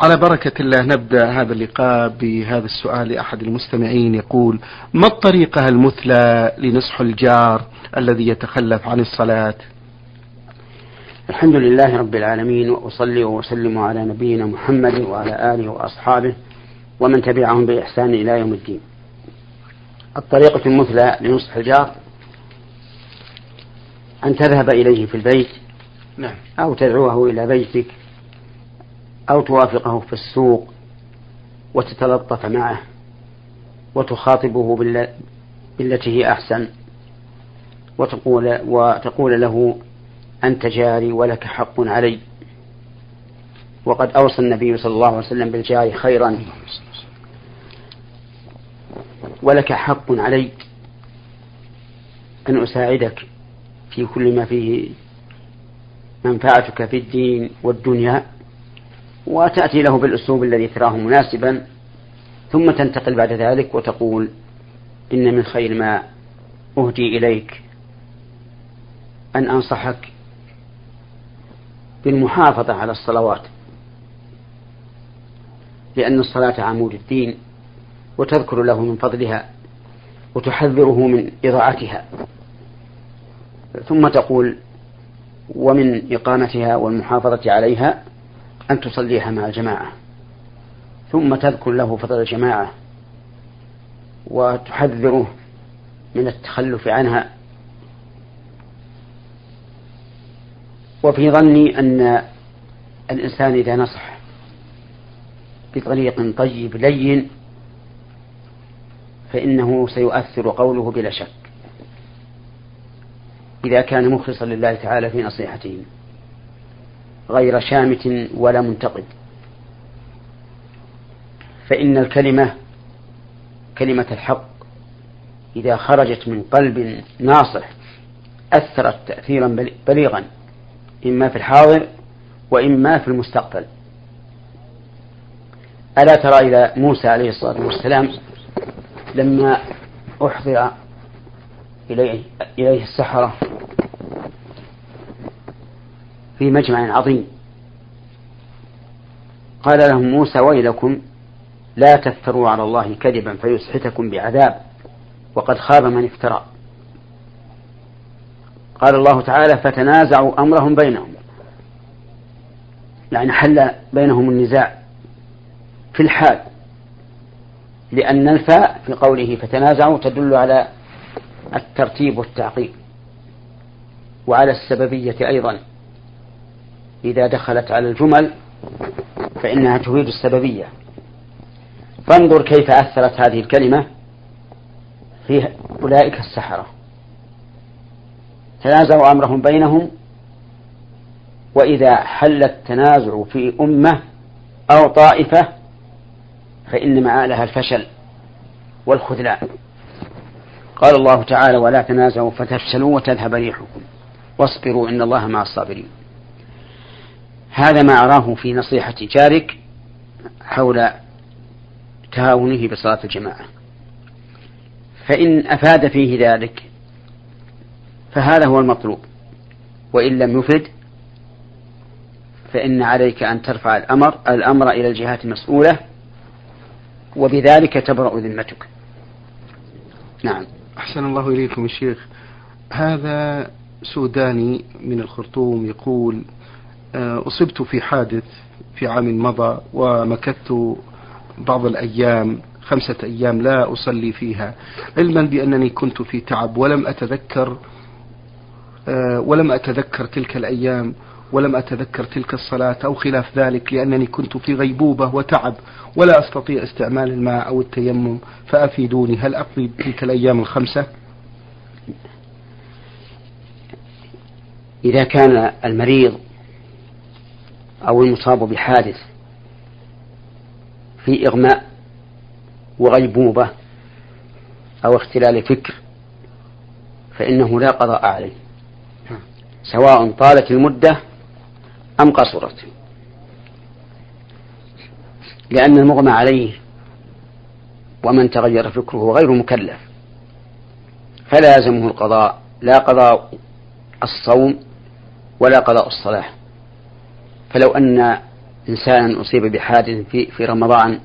على بركة الله نبدأ هذا اللقاء بهذا السؤال لأحد المستمعين يقول ما الطريقة المثلى لنصح الجار الذي يتخلف عن الصلاة؟ الحمد لله رب العالمين وأصلي وأسلم على نبينا محمد وعلى آله وأصحابه ومن تبعهم بإحسان إلى يوم الدين. الطريقة المثلى لنصح الجار أن تذهب إليه في البيت نعم. أو تدعوه إلى بيتك أو توافقه في السوق وتتلطف معه وتخاطبه بالتي هي أحسن وتقول, وتقول له أنت جاري ولك حق علي. وقد أوصى النبي صلى الله عليه وسلم بالجار خيرا. ولك حق علي أن أساعدك في كل ما فيه منفعتك في الدين والدنيا. وتأتي له بالأسلوب الذي تراه مناسبا ثم تنتقل بعد ذلك وتقول إن من خير ما أهدي إليك أن أنصحك بالمحافظة على الصلوات لأن الصلاة عمود الدين وتذكر له من فضلها وتحذره من إضاعتها. ثم تقول ومن إقامتها والمحافظة عليها أن تصليها مع الجماعة ثم تذكر له فضل الجماعة وتحذره من التخلف عنها. وفي ظني أن الإنسان إذا نصح بطريق طيب لين فإنه سيؤثر قوله بلا شك إذا كان مخلصا لله تعالى في نصيحته. غير شامت ولا منتقد. فإن الكلمة كلمة الحق إذا خرجت من قلب ناصح أثرت تأثيرا بليغا إما في الحاضر وإما في المستقبل. ألا ترى إلى موسى عليه الصلاة والسلام لما أحضر إليه, إليه السحرة في مجمع عظيم. قال لهم موسى ويلكم لا تفتروا على الله كذبا فيسحتكم بعذاب وقد خاب من افترى. قال الله تعالى فتنازعوا أمرهم بينهم. يعني حل بينهم النزاع في الحال. لأن الفاء في قوله فتنازعوا تدل على الترتيب والتعقيب. وعلى السببية أيضا. إذا دخلت على الجمل فإنها تفيد السببية. فانظر كيف أثرت هذه الكلمة في أولئك السحرة. تنازعوا أمرهم بينهم وإذا حل التنازع في أمة أو طائفة فإن مآلها الفشل والخذلان. قال الله تعالى ولا تنازعوا فتفشلوا وتذهب ريحكم واصبروا إن الله مع الصابرين. هذا ما أراه في نصيحة جارك حول تهاونه بصلاة الجماعة. فإن أفاد فيه ذلك فهذا هو المطلوب. وإن لم يفد فإن عليك أن ترفع الأمر الأمر إلى الجهات المسؤولة وبذلك تبرأ ذمتك. نعم. أحسن الله إليكم الشيخ هذا سوداني من الخرطوم يقول أصبت في حادث في عام مضى ومكثت بعض الأيام خمسة أيام لا أصلي فيها علما بأنني كنت في تعب ولم أتذكر آه، ولم أتذكر تلك الأيام ولم أتذكر تلك الصلاة أو خلاف ذلك لأنني كنت في غيبوبة وتعب ولا أستطيع استعمال الماء أو التيمم فأفيدوني. هل أقضي تلك الأيام الخمسة؟ إذا كان المريض أو المصاب بحادث في إغماء وغيبوبة أو اختلال فكر فإنه لا قضاء عليه. سواء طالت المدة أم قصرت. لأن المغمى عليه ومن تغير فكره غير مكلف. فلا يلزمه القضاء لا قضاء الصوم ولا قضاء الصلاة. فلو أن إنسانا أصيب بحادث في, في رمضان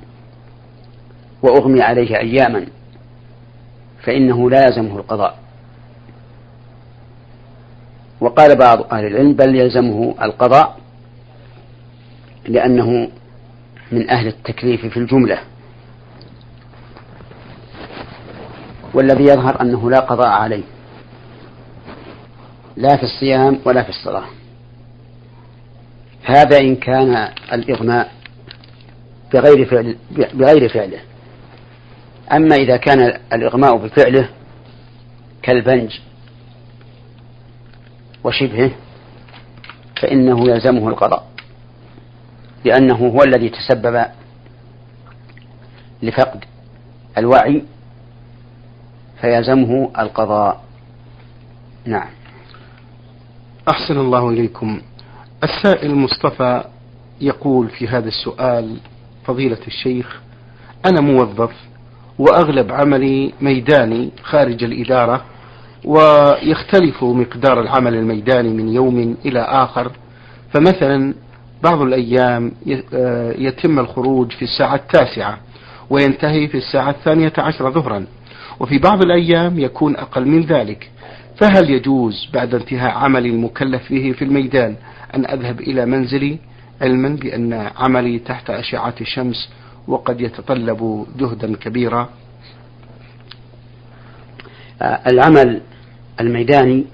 وأغمي عليه أياما فإنه لا يلزمه القضاء. وقال بعض أهل العلم بل يلزمه القضاء لأنه من أهل التكليف في الجملة. والذي يظهر أنه لا قضاء عليه لا في الصيام ولا في الصلاة. هذا إن كان الإغماء بغير فعل بغير فعله. أما إذا كان الإغماء بفعله كالبنج وشبهه فإنه يلزمه القضاء لأنه هو الذي تسبب لفقد الوعي فيلزمه القضاء. نعم. أحسن الله إليكم. السائل مصطفى يقول في هذا السؤال فضيلة الشيخ أنا موظف وأغلب عملي ميداني خارج الإدارة ويختلف مقدار العمل الميداني من يوم إلى آخر فمثلا بعض الأيام آه، يتم الخروج في الساعة التاسعة وينتهي في الساعة الثانية عشر ظهرا وفي بعض الأيام يكون أقل من ذلك فهل يجوز بعد انتهاء عملي المكلف به في الميدان أن أذهب إلى منزلي علما بأن عملي تحت أشعة الشمس وقد يتطلب جهدا كبيرا. العمل الميداني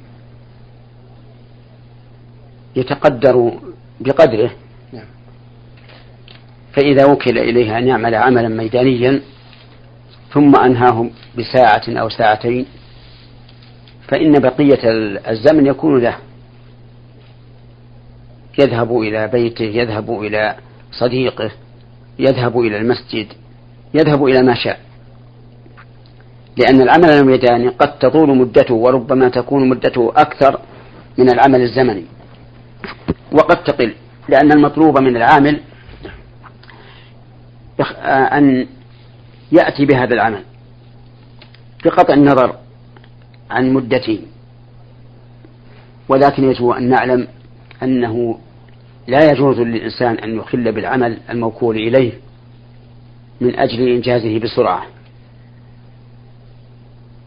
يتقدر بقدره. نعم. فإذا وكل إليه أن يعمل عملا ميدانيا ثم أنهاه بساعة أو ساعتين فإن بقية الزمن يكون له. يذهب إلى بيته يذهب إلى صديقه يذهب إلى المسجد يذهب إلى ما شاء. لأن العمل الميداني قد تطول مدته وربما تكون مدته أكثر من العمل الزمني. وقد تقل لأن المطلوب من العامل أن يأتي بهذا العمل بقطع النظر عن مدته. ولكن يجب أن نعلم أنه لا يجوز للإنسان أن يخل بالعمل الموكول إليه من أجل إنجازه بسرعة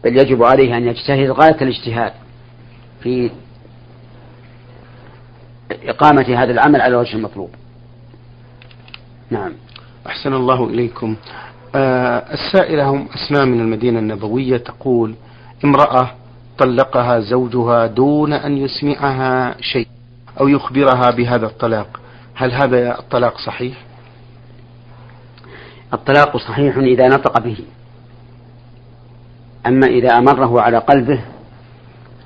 بل يجب عليه أن يجتهد غاية الاجتهاد في إقامة هذا العمل على الوجه المطلوب. نعم. أحسن الله إليكم. آه السائلة هم أسماء من المدينة النبوية تقول امرأة طلقها زوجها دون أن يسمعها شيء. أو يخبرها بهذا الطلاق. هل هذا الطلاق صحيح؟ الطلاق صحيح إذا نطق به. أما إذا أمره على قلبه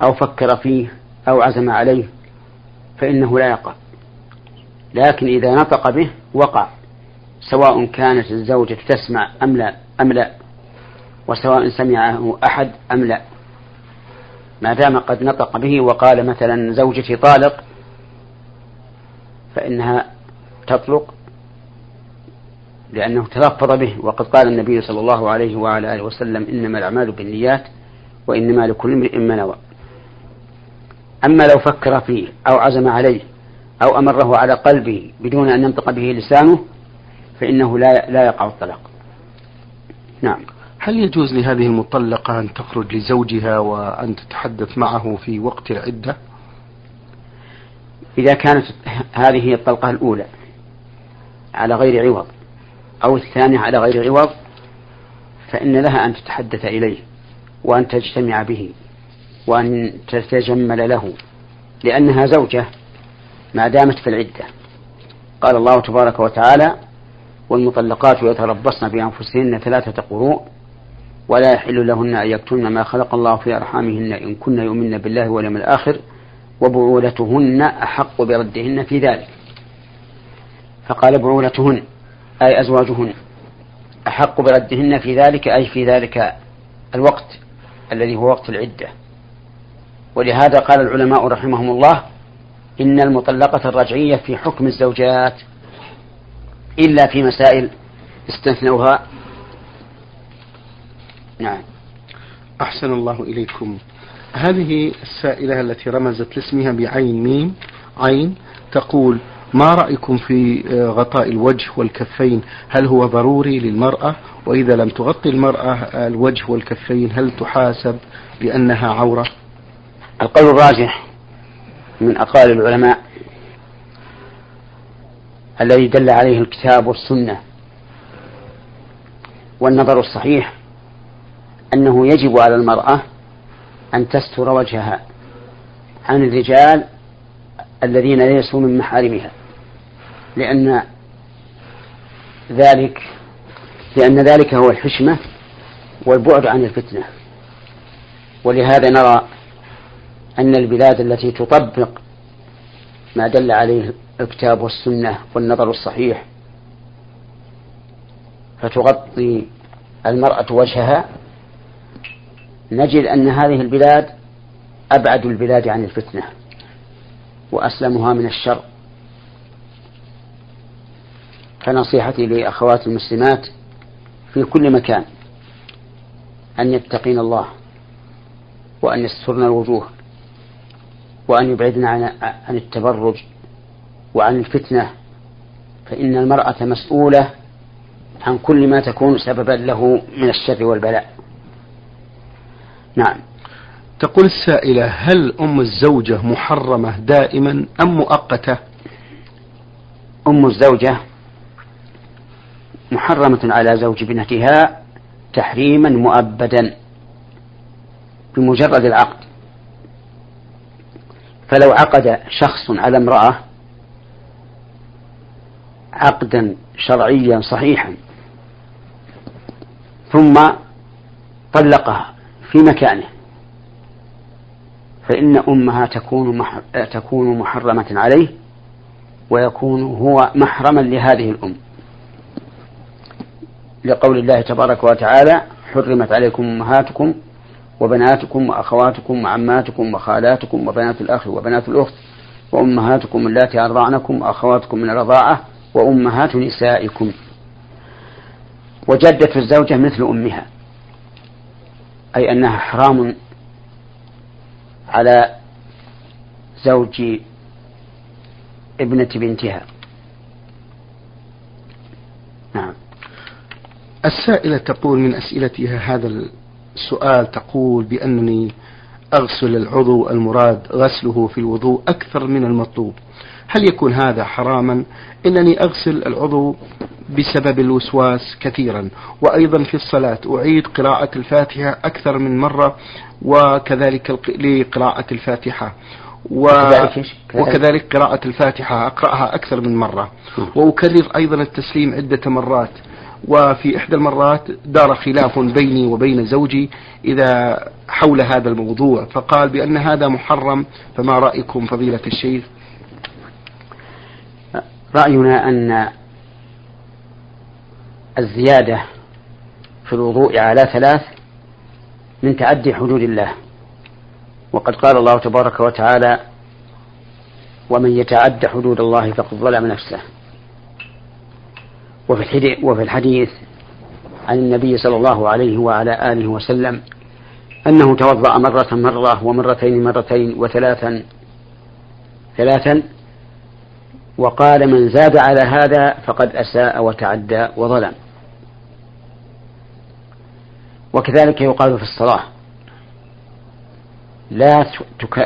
أو فكر فيه أو عزم عليه فإنه لا يقع. لكن إذا نطق به وقع سواء كانت الزوجة تسمع أم لا أم لا وسواء سمعه أحد أم لا. ما دام قد نطق به وقال مثلا زوجتي طالق فإنها تطلق لأنه تلفظ به وقد قال النبي صلى الله عليه وعلى آله وسلم إنما الأعمال بالنيات وإنما لكل امرئ ما نوى أما لو فكر فيه أو عزم عليه أو أمره على قلبه بدون أن ينطق به لسانه فإنه لا لا يقع الطلاق. نعم. هل يجوز لهذه المطلقة أن تخرج لزوجها وأن تتحدث معه في وقت العدة؟ إذا كانت هذه الطلقة الأولى على غير عوض أو الثانية على غير عوض فإن لها أن تتحدث إليه وأن تجتمع به وأن تتجمل له لأنها زوجة ما دامت في العدة. قال الله تبارك وتعالى والمطلقات يتربصن بأنفسهن ثلاثة قروء ولا يحل لهن أن يكتمن ما خلق الله في أرحامهن إن كن يؤمن بالله واليوم الآخر وبعولتهن أحق بردهن في ذلك. فقال بعولتهن أي أزواجهن أحق بردهن في ذلك أي في ذلك الوقت الذي هو وقت العدة. ولهذا قال العلماء رحمهم الله إن المطلقة الرجعية في حكم الزوجات إلا في مسائل استثنوها. نعم. أحسن الله إليكم. هذه السائلة التي رمزت لاسمها بعين ميم عين تقول ما رأيكم في آه، غطاء الوجه والكفين؟ هل هو ضروري للمرأة؟ وإذا لم تغطي المرأة الوجه والكفين هل تحاسب بأنها عورة؟ القول الراجح من أقوال العلماء الذي دل عليه الكتاب والسنة والنظر الصحيح أنه يجب على المرأة أن تستر وجهها عن الرجال الذين ليسوا من محارمها لأن ذلك لأن ذلك هو الحشمة والبعد عن الفتنة. ولهذا نرى أن البلاد التي تطبق ما دل عليه الكتاب والسنة والنظر الصحيح فتغطي المرأة وجهها نجد أن هذه البلاد أبعد البلاد عن الفتنة وأسلمها من الشر. فنصيحتي لأخوات المسلمات في كل مكان أن يتقين الله وأن يسترن الوجوه وأن يبعدن عن عن التبرج وعن الفتنة فإن المرأة مسؤولة عن كل ما تكون سببا له من الشر والبلاء. نعم. تقول السائلة هل أم الزوجة محرمة دائما أم مؤقتة؟ أم الزوجة محرمة على زوج ابنتها تحريما مؤبدا بمجرد العقد. فلو عقد شخص على امرأة عقدا شرعيا صحيحا ثم طلقها في مكانه. فإن أمها تكون تكون محرمة عليه ويكون هو محرما لهذه الأم. لقول الله تبارك وتعالى حرمت عليكم أمهاتكم وبناتكم وأخواتكم وعماتكم وخالاتكم وبنات الأخ وبنات الأخت وأمهاتكم اللاتي أرضعنكم وأخواتكم من الرضاعة وأمهات نسائكم. وجدة الزوجة مثل أمها. أي أنها حرام على زوج ابنة بنتها. نعم. السائلة تقول من أسئلتها هذا السؤال تقول بأنني أغسل العضو المراد غسله في الوضوء أكثر من المطلوب. هل يكون هذا حراما؟ إنني أغسل العضو بسبب الوسواس كثيرا. وأيضا في الصلاة أعيد قراءة الفاتحة أكثر من مرة وكذلك لقراءة الفاتحة. و... وكذلك قراءة الفاتحة أقرأها أكثر من مرة. وأكرر أيضا التسليم عدة مرات. وفي إحدى المرات دار خلاف بيني وبين زوجي إذا حول هذا الموضوع. فقال بأن هذا محرم فما رأيكم فضيلة الشيخ؟ رأينا أن الزيادة في الوضوء على ثلاث من تعدي حدود الله. وقد قال الله تبارك وتعالى ومن يتعد حدود الله فقد ظلم نفسه. وفي الحديث عن النبي صلى الله عليه وعلى آله وسلم أنه توضأ مرة مرة ومرتين مرتين وثلاثا ثلاثا وقال من زاد على هذا فقد أساء وتعدى وظلم. وكذلك يقال في الصلاة. لا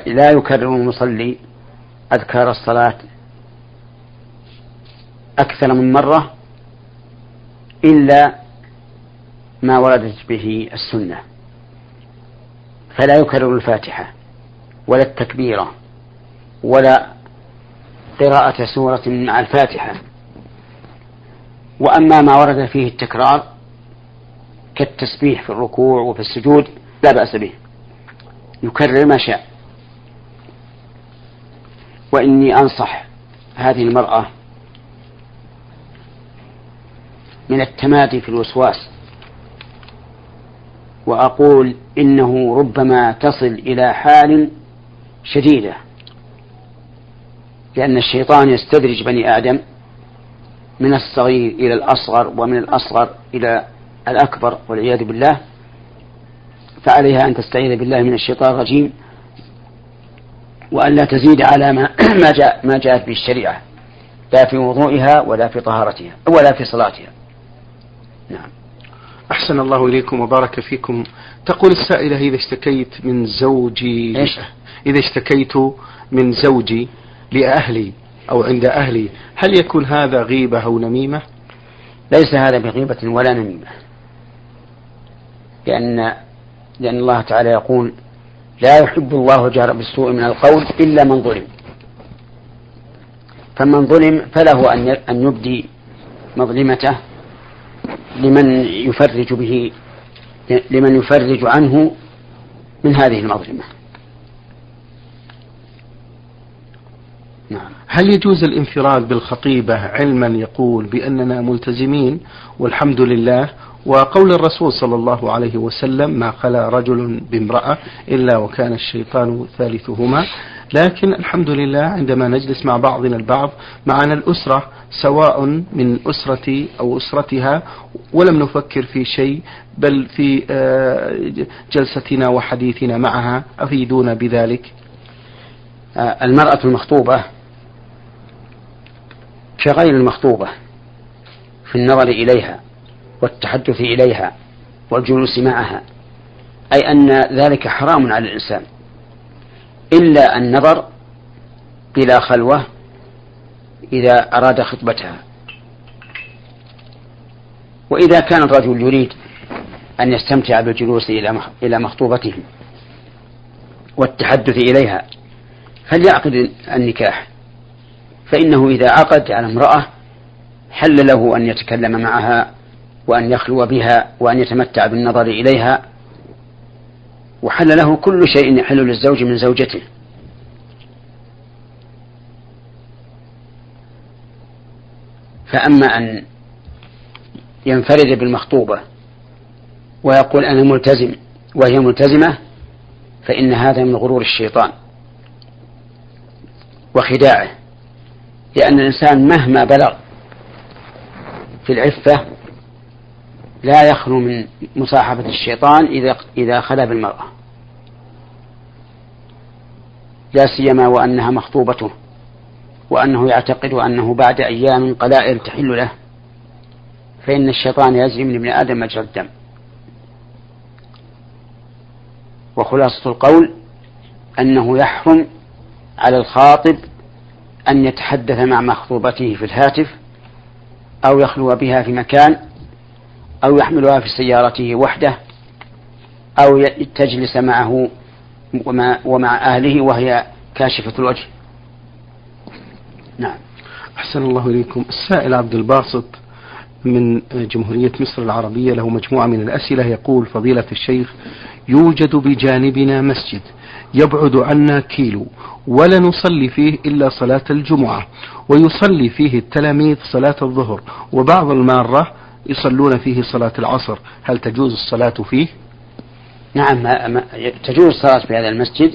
لا يكرر المصلي أذكار الصلاة أكثر من مرة إلا ما وردت به السنة. فلا يكرر الفاتحة ولا التكبيرة ولا قراءة سورة مع الفاتحة. وأما ما ورد فيه التكرار كالتسبيح في الركوع وفي السجود لا بأس به. يكرر ما شاء. وإني أنصح هذه المرأة من التمادي في الوسواس. وأقول إنه ربما تصل إلى حال شديدة لأن الشيطان يستدرج بني آدم من الصغير إلى الأصغر ومن الأصغر إلى الأكبر والعياذ بالله فعليها أن تستعيذ بالله من الشيطان الرجيم وأن لا تزيد على ما ما جاء ما جاءت به الشريعة لا في وضوئها ولا في طهارتها ولا في صلاتها. نعم. أحسن الله إليكم وبارك فيكم. تقول السائلة إذا اشتكيت من زوجي إيش؟ إذا اشتكيت من زوجي لأهلي أو عند أهلي هل يكون هذا غيبة أو نميمة؟ ليس هذا بغيبة ولا نميمة. لأن لأن الله تعالى يقول لا يحب الله جار بالسوء من القول إلا من ظلم فمن ظلم فله أن أن يبدي مظلمته لمن يفرج به لمن يفرج عنه من هذه المظلمة نعم. هل يجوز الانفراد بالخطيبة علما يقول بأننا ملتزمين والحمد لله وقول الرسول صلى الله عليه وسلم ما خلا رجل بامرأة إلا وكان الشيطان ثالثهما. لكن الحمد لله عندما نجلس مع بعضنا البعض معنا الأسرة سواء من أسرتي أو أسرتها ولم نفكر في شيء بل في آه، جلستنا وحديثنا معها أفيدونا بذلك؟ آه، المرأة المخطوبة. كغير المخطوبة في النظر إليها. والتحدث إليها والجلوس معها. أي أن ذلك حرام على الإنسان. إلا النظر بلا خلوة إذا أراد خطبتها. وإذا كان الرجل يريد أن يستمتع بالجلوس إلى مخطوبته والتحدث إليها فليعقد النكاح. فإنه إذا عقد على امرأة حل له أن يتكلم معها وأن يخلو بها وأن يتمتع بالنظر إليها وحل له كل شيء يحل للزوج من زوجته. فأما أن ينفرد بالمخطوبة ويقول أنا ملتزم وهي ملتزمة فإن هذا من غرور الشيطان وخداعه لأن الإنسان مهما بلغ في العفة لا يخلو من مصاحبة الشيطان إذا إذا خلا بالمرأة. لا سيما وأنها مخطوبته وأنه يعتقد أنه بعد أيام قلائل تحل له. فإن الشيطان يجري من ابن آدم مجرى الدم. وخلاصة القول أنه يحرم على الخاطب أن يتحدث مع مخطوبته في الهاتف أو يخلو بها في مكان أو يحملها في سيارته وحده أو تجلس معه ومع, ومع أهله وهي كاشفة الوجه. نعم. أحسن الله إليكم. السائل عبد الباسط من جمهورية مصر العربية له مجموعة من الأسئلة يقول فضيلة الشيخ يوجد بجانبنا مسجد يبعد عنا كيلو ولا نصلي فيه إلا صلاة الجمعة ويصلي فيه التلاميذ صلاة الظهر وبعض المارة يصلون فيه صلاة العصر. هل تجوز الصلاة فيه؟ نعم ما ما تجوز الصلاة في هذا المسجد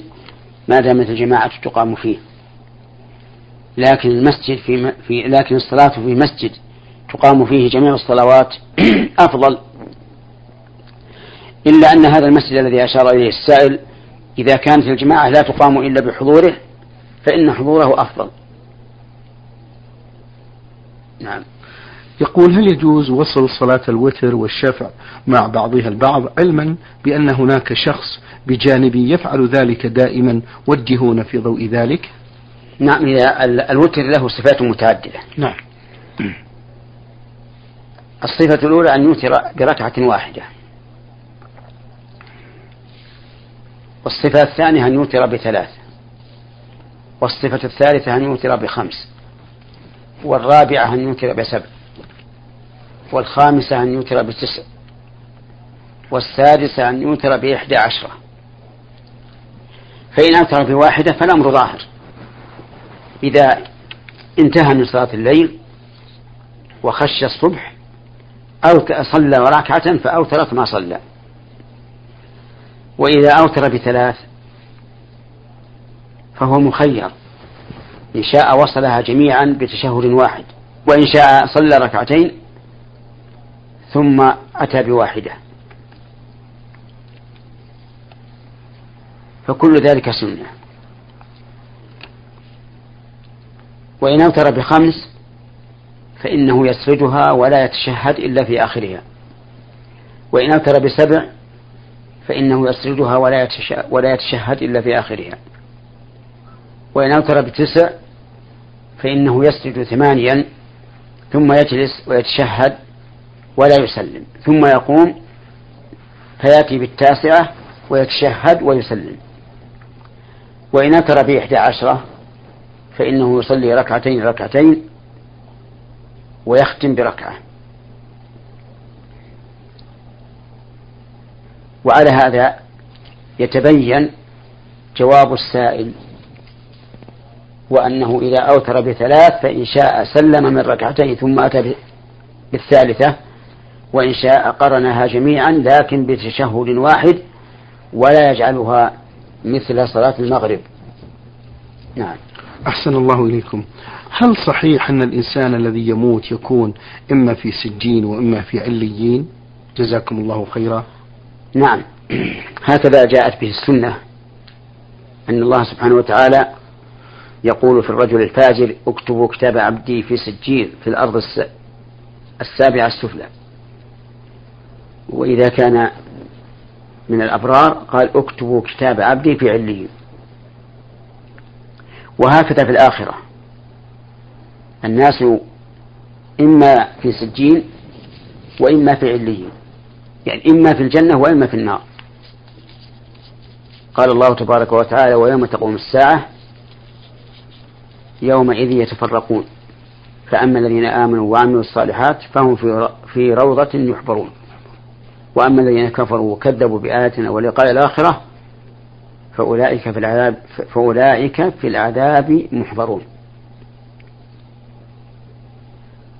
ما دامت الجماعة تقام فيه. لكن المسجد في, في لكن الصلاة في مسجد تقام فيه جميع الصلوات أفضل. إلا أن هذا المسجد الذي أشار إليه السائل إذا كانت الجماعة لا تقام إلا بحضوره فإن حضوره أفضل. نعم. يقول هل يجوز وصل صلاة الوتر والشفع مع بعضها البعض علما بأن هناك شخص بجانبي يفعل ذلك دائما وجهون في ضوء ذلك؟ نعم إذا الوتر له صفات متعددة. نعم. الصفة الأولى أن يوتر بركعة واحدة. والصفة الثانية أن يوتر بثلاث. والصفة الثالثة أن يوتر بخمس. والرابعة أن يوتر بسبع. والخامسة أن يوتر بتسع والسادسة أن يوتر بإحدى عشرة. فإن أوتر بواحدة فالأمر ظاهر. إذا انتهى من صلاة الليل وخش الصبح أو صلى ركعة فأوترت ما صلى. وإذا أوتر بثلاث فهو مخير. إن شاء وصلها جميعا بتشهد واحد. وإن شاء صلى ركعتين ثم أتى بواحدة. فكل ذلك سنة. وإن أوتر بخمس فإنه يسردها ولا يتشهد إلا في آخرها. وإن أوتر بسبع فإنه يسردها ولا ولا يتشهد إلا في آخرها. وإن أوتر بتسع فإنه يسجد ثمانيا ثم يجلس ويتشهد ولا يسلم. ثم يقوم فيأتي بالتاسعة ويتشهد ويسلم. وإن أتر بإحدى عشرة فإنه يصلي ركعتين ركعتين ويختم بركعة. وعلى هذا يتبين جواب السائل وأنه إذا أوتر بثلاث فإن شاء سلم من ركعتين ثم أتى بالثالثة وإن شاء قرنها جميعا لكن بتشهد واحد ولا يجعلها مثل صلاة المغرب. نعم. أحسن الله إليكم. هل صحيح أن الإنسان الذي يموت يكون إما في سجين وإما في عليين؟ جزاكم الله خيرا. نعم. هكذا جاءت به السنة أن الله سبحانه وتعالى يقول في الرجل الفاجر اكتبوا كتاب عبدي في سجين في الأرض السابعة السفلى. وإذا كان من الأبرار قال اكتبوا كتاب عبدي في عليين وهكذا في الآخرة. الناس إما في سجين وإما في عليين يعني إما في الجنة وإما في النار. قال الله تبارك وتعالى ويوم تقوم الساعة يومئذ يتفرقون. فأما الذين آمنوا وعملوا الصالحات فهم في روضة يحبرون. وأما الذين كفروا وكذبوا بآياتنا ولقاء الآخرة فأولئك في العذاب فأولئك في العذاب محضرون.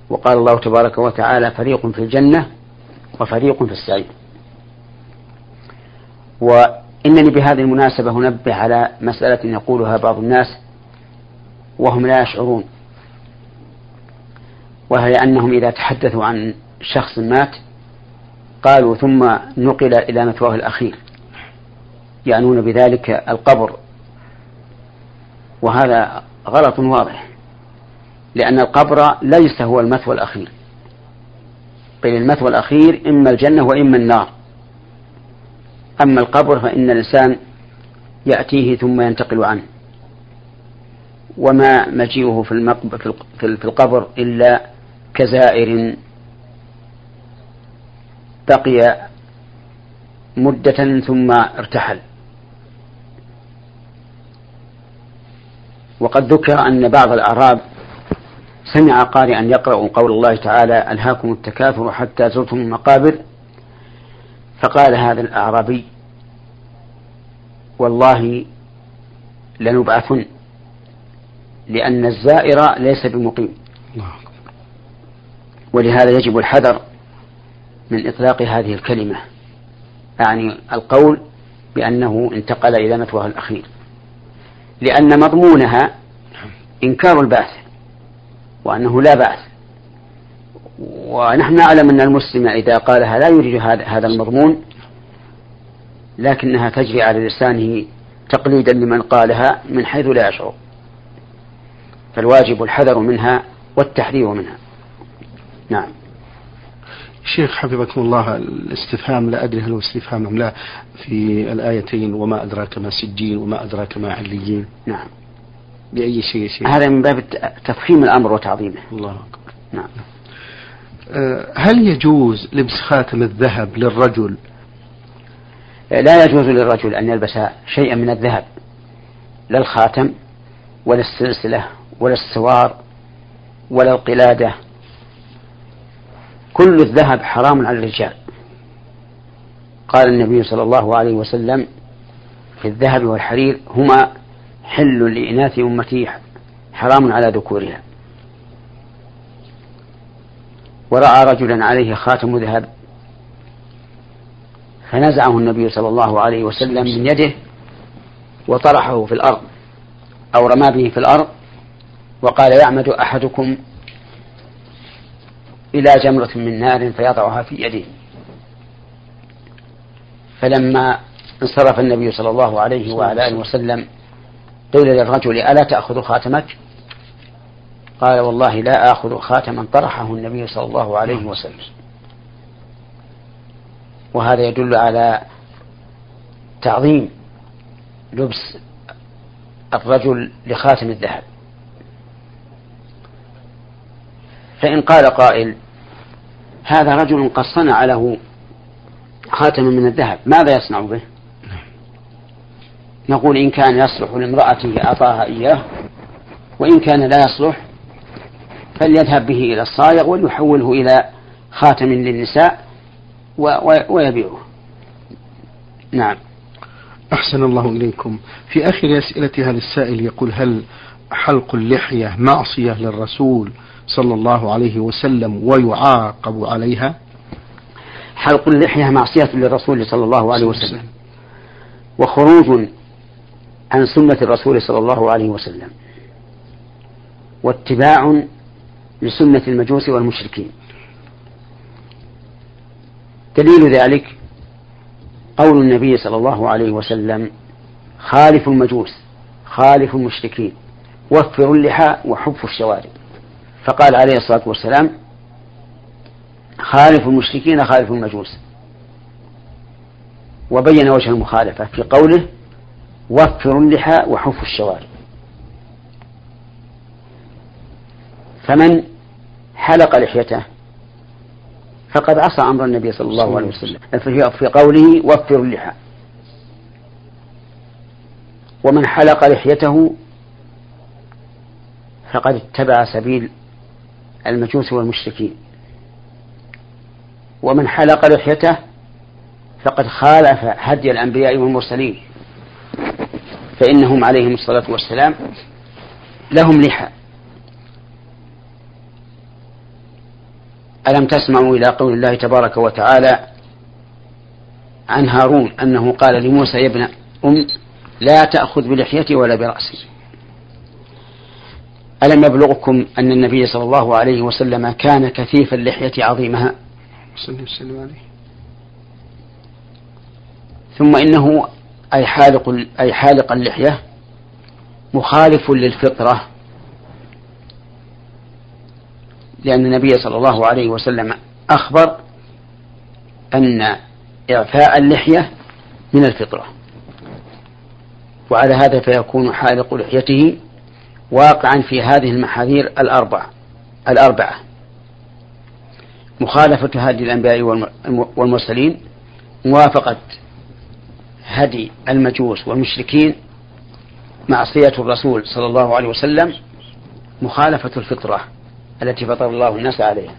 وقال الله تبارك وتعالى فريق في الجنة وفريق في السعير. وإنني بهذه المناسبة أنبه على مسألة يقولها بعض الناس وهم لا يشعرون وهي أنهم إذا تحدثوا عن شخص مات قالوا ثم نقل إلى مثواه الأخير يعنون بذلك القبر. وهذا غلط واضح لأن القبر ليس هو المثوى الأخير. بل المثوى الأخير إما الجنة وإما النار. أما القبر فإن الإنسان يأتيه ثم ينتقل عنه. وما مجيئه في, في القبر إلا كزائر بقي مدة ثم ارتحل. وقد ذكر أن بعض الأعراب سمع قارئا يقرأ قول الله تعالى ألهاكم التكاثر حتى زرتم المقابر. فقال هذا الأعرابي والله لنبعثن لأن الزائر ليس بمقيم. ولهذا يجب الحذر من إطلاق هذه الكلمة يعني القول بأنه انتقل إلى مثواه الأخير لأن مضمونها إنكار البعث وأنه لا بعث ونحن نعلم أن المسلم إذا قالها لا يريد هذا المضمون لكنها تجري على لسانه تقليدا لمن قالها من حيث لا يشعر. فالواجب الحذر منها والتحذير منها. نعم. شيخ حفظكم الله الاستفهام لا أدري هل هو استفهام أم لا في الآيتين وما أدراك ما سجين وما أدراك ما عليين. نعم. بأي شيء شيء هذا من باب تفخيم الأمر وتعظيمه. الله أكبر. نعم. أه، هل يجوز لبس خاتم الذهب للرجل؟ لا يجوز للرجل أن يلبس شيئا من الذهب لا الخاتم ولا السلسلة ولا السوار ولا القلادة كل الذهب حرام على الرجال. قال النبي صلى الله عليه وسلم في الذهب والحرير هما حل لإناث أمتي حرام على ذكورها. ورأى رجلا عليه خاتم ذهب فنزعه النبي صلى الله عليه وسلم من يده وطرحه في الأرض أو رمى به في الأرض وقال يعمد أحدكم إلى جمرة من نار فيضعها في يده فلما انصرف النبي صلى الله عليه وعلى آله وسلم قيل للرجل ألا تأخذ خاتمك؟ قال والله لا آخذ خاتما طرحه النبي صلى الله عليه وسلم. وهذا يدل على تعظيم لبس الرجل لخاتم الذهب. فإن قال قائل هذا رجل قد صنع له خاتما من الذهب ماذا يصنع به؟ نقول إن كان يصلح لامرأته أعطاها إياه وإن كان لا يصلح فليذهب به إلى الصائغ وليحوله إلى خاتم للنساء ويبيعه. نعم. أحسن الله إليكم. في آخر أسئلة هذا السائل يقول هل حلق اللحية معصية للرسول صلى الله عليه وسلم ويعاقب عليها؟ حلق اللحية معصية للرسول صلى الله عليه وسلم. وخروج عن سنة الرسول صلى الله عليه وسلم. واتباع لسنة المجوس والمشركين. دليل ذلك قول النبي صلى الله عليه وسلم خالف المجوس خالف المشركين. وفروا اللحى وحفوا الشوارب. فقال عليه الصلاة والسلام خالف المشركين خالف المجوس. وبين وجه المخالفة في قوله وفروا اللحى وحفوا الشوارب. فمن حلق لحيته فقد عصى أمر النبي صلى الله عليه وسلم. في قوله وفروا اللحى. ومن حلق لحيته فقد اتبع سبيل المجوس والمشركين. ومن حلق لحيته فقد خالف هدي الأنبياء والمرسلين. فإنهم عليهم الصلاة والسلام لهم لحى ألم تسمعوا إلى قول الله تبارك وتعالى عن هارون أنه قال لموسى يا ابن أم لا تأخذ بلحيتي ولا برأسي؟ ألم يبلغكم أن النبي صلى الله عليه وسلم كان كثيف اللحية عظيمها؟ ثم إنه أي حالق أي حالق اللحية مخالف للفطرة. لأن النبي صلى الله عليه وسلم أخبر أن إعفاء اللحية من الفطرة. وعلى هذا فيكون حالق لحيته واقعا في هذه المحاذير الأربع الأربعة. مخالفة هدي الأنبياء والمرسلين موافقة هدي المجوس والمشركين معصية الرسول صلى الله عليه وسلم مخالفة الفطرة التي فطر الله الناس عليها.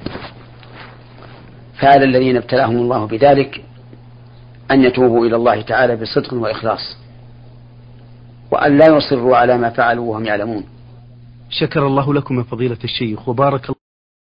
فعلى الذين ابتلاهم الله بذلك أن يتوبوا إلى الله تعالى بصدق وإخلاص وأن لا يصروا على ما فعلوا وهم يعلمون. شكر الله لكم يا فضيلة الشيخ وبارك